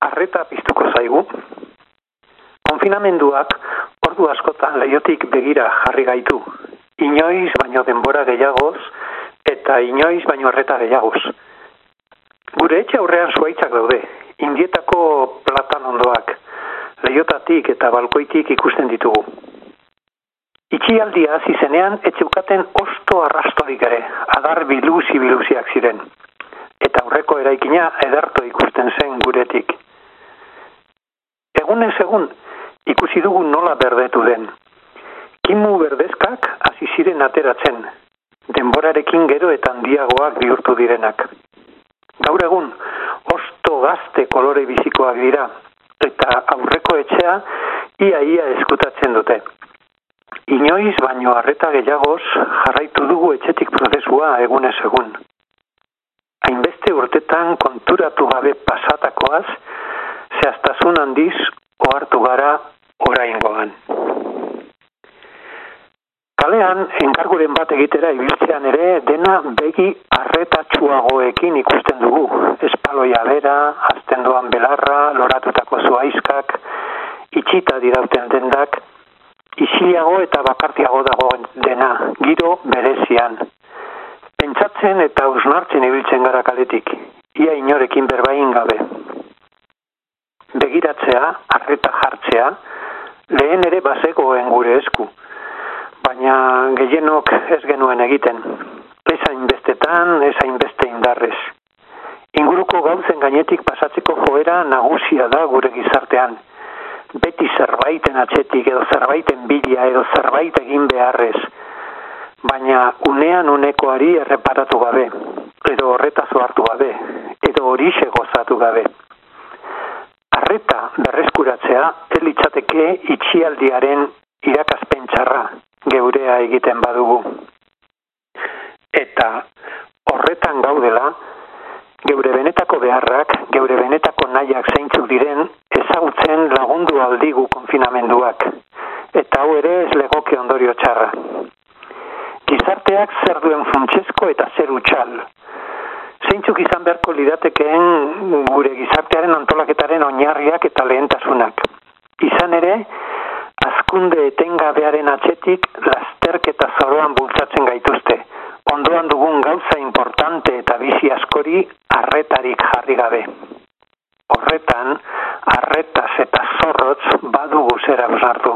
arreta piztuko zaigu. Konfinamenduak ordu askotan leiotik begira jarri gaitu. Inoiz baino denbora gehiagoz eta inoiz baino arreta gehiagoz. Gure etxe aurrean zuaitzak daude, indietako platan ondoak, leiotatik eta balkoitik ikusten ditugu. Itxialdia hasi zenean etxeukaten osto arrastorik ere, adar biluzi biluziak ziren. Eta aurreko eraikina ederto ikusten zen guretik. Egunez egun ikusi dugu nola berdetu den. Kimu berdezkak hasi ziren ateratzen, denborarekin gero eta handiagoak bihurtu direnak. Gaur egun, osto gazte kolore bizikoak dira, eta aurreko etxea ia ia eskutatzen dute. Inoiz baino harreta gehiagoz jarraitu dugu etxetik prozesua egunez egun. Hainbeste urtetan konturatu gabe pasatakoaz, zehaztasun handiz ohartu gara oraingoan. Kalean, enkarguren bat egitera ibiltzean ere, dena begi arretatsuagoekin ikusten dugu. Espaloia bera, azten doan belarra, loratutako zuaizkak, itxita dirauten dendak, isilago eta bakartiago dago dena, giro berezian. Pentsatzen eta usnartzen ibiltzen gara kaletik, ia inorekin berbain gabe. Begiratzea, arreta jartzea, lehen ere bazegoen gure esku, baina gehienok ez genuen egiten. Ez hainbestetan, ez hainbeste indarrez. Inguruko gauzen gainetik pasatzeko joera nagusia da gure gizartean. Beti zerbaiten atxetik edo zerbaiten bila edo zerbait egin beharrez. Baina unean unekoari erreparatu gabe, edo horretazo hartu gabe, edo hori gozatu gabe. Arreta berreskuratzea ez litzateke itxialdiaren irakaspen txarra geurea egiten badugu. Eta horretan gaudela, geure benetako beharrak, geure benetako nahiak zeintzuk diren, ezagutzen lagundu aldigu konfinamenduak. Eta hau ere ez legoke ondorio txarra. Gizarteak zer duen funtsezko eta zer utxal. Zeintzuk izan beharko lidatekeen gure gizartearen antolaketaren oinarriak eta lehentasunak. Izan ere, azkunde etengabearen atxetik lasterketa zoroan bultzatzen gaituzte. Ondoan dugun gauza importante eta bizi askori arretarik jarri gabe. Horretan, arretaz eta zorrotz badugu zera busartu.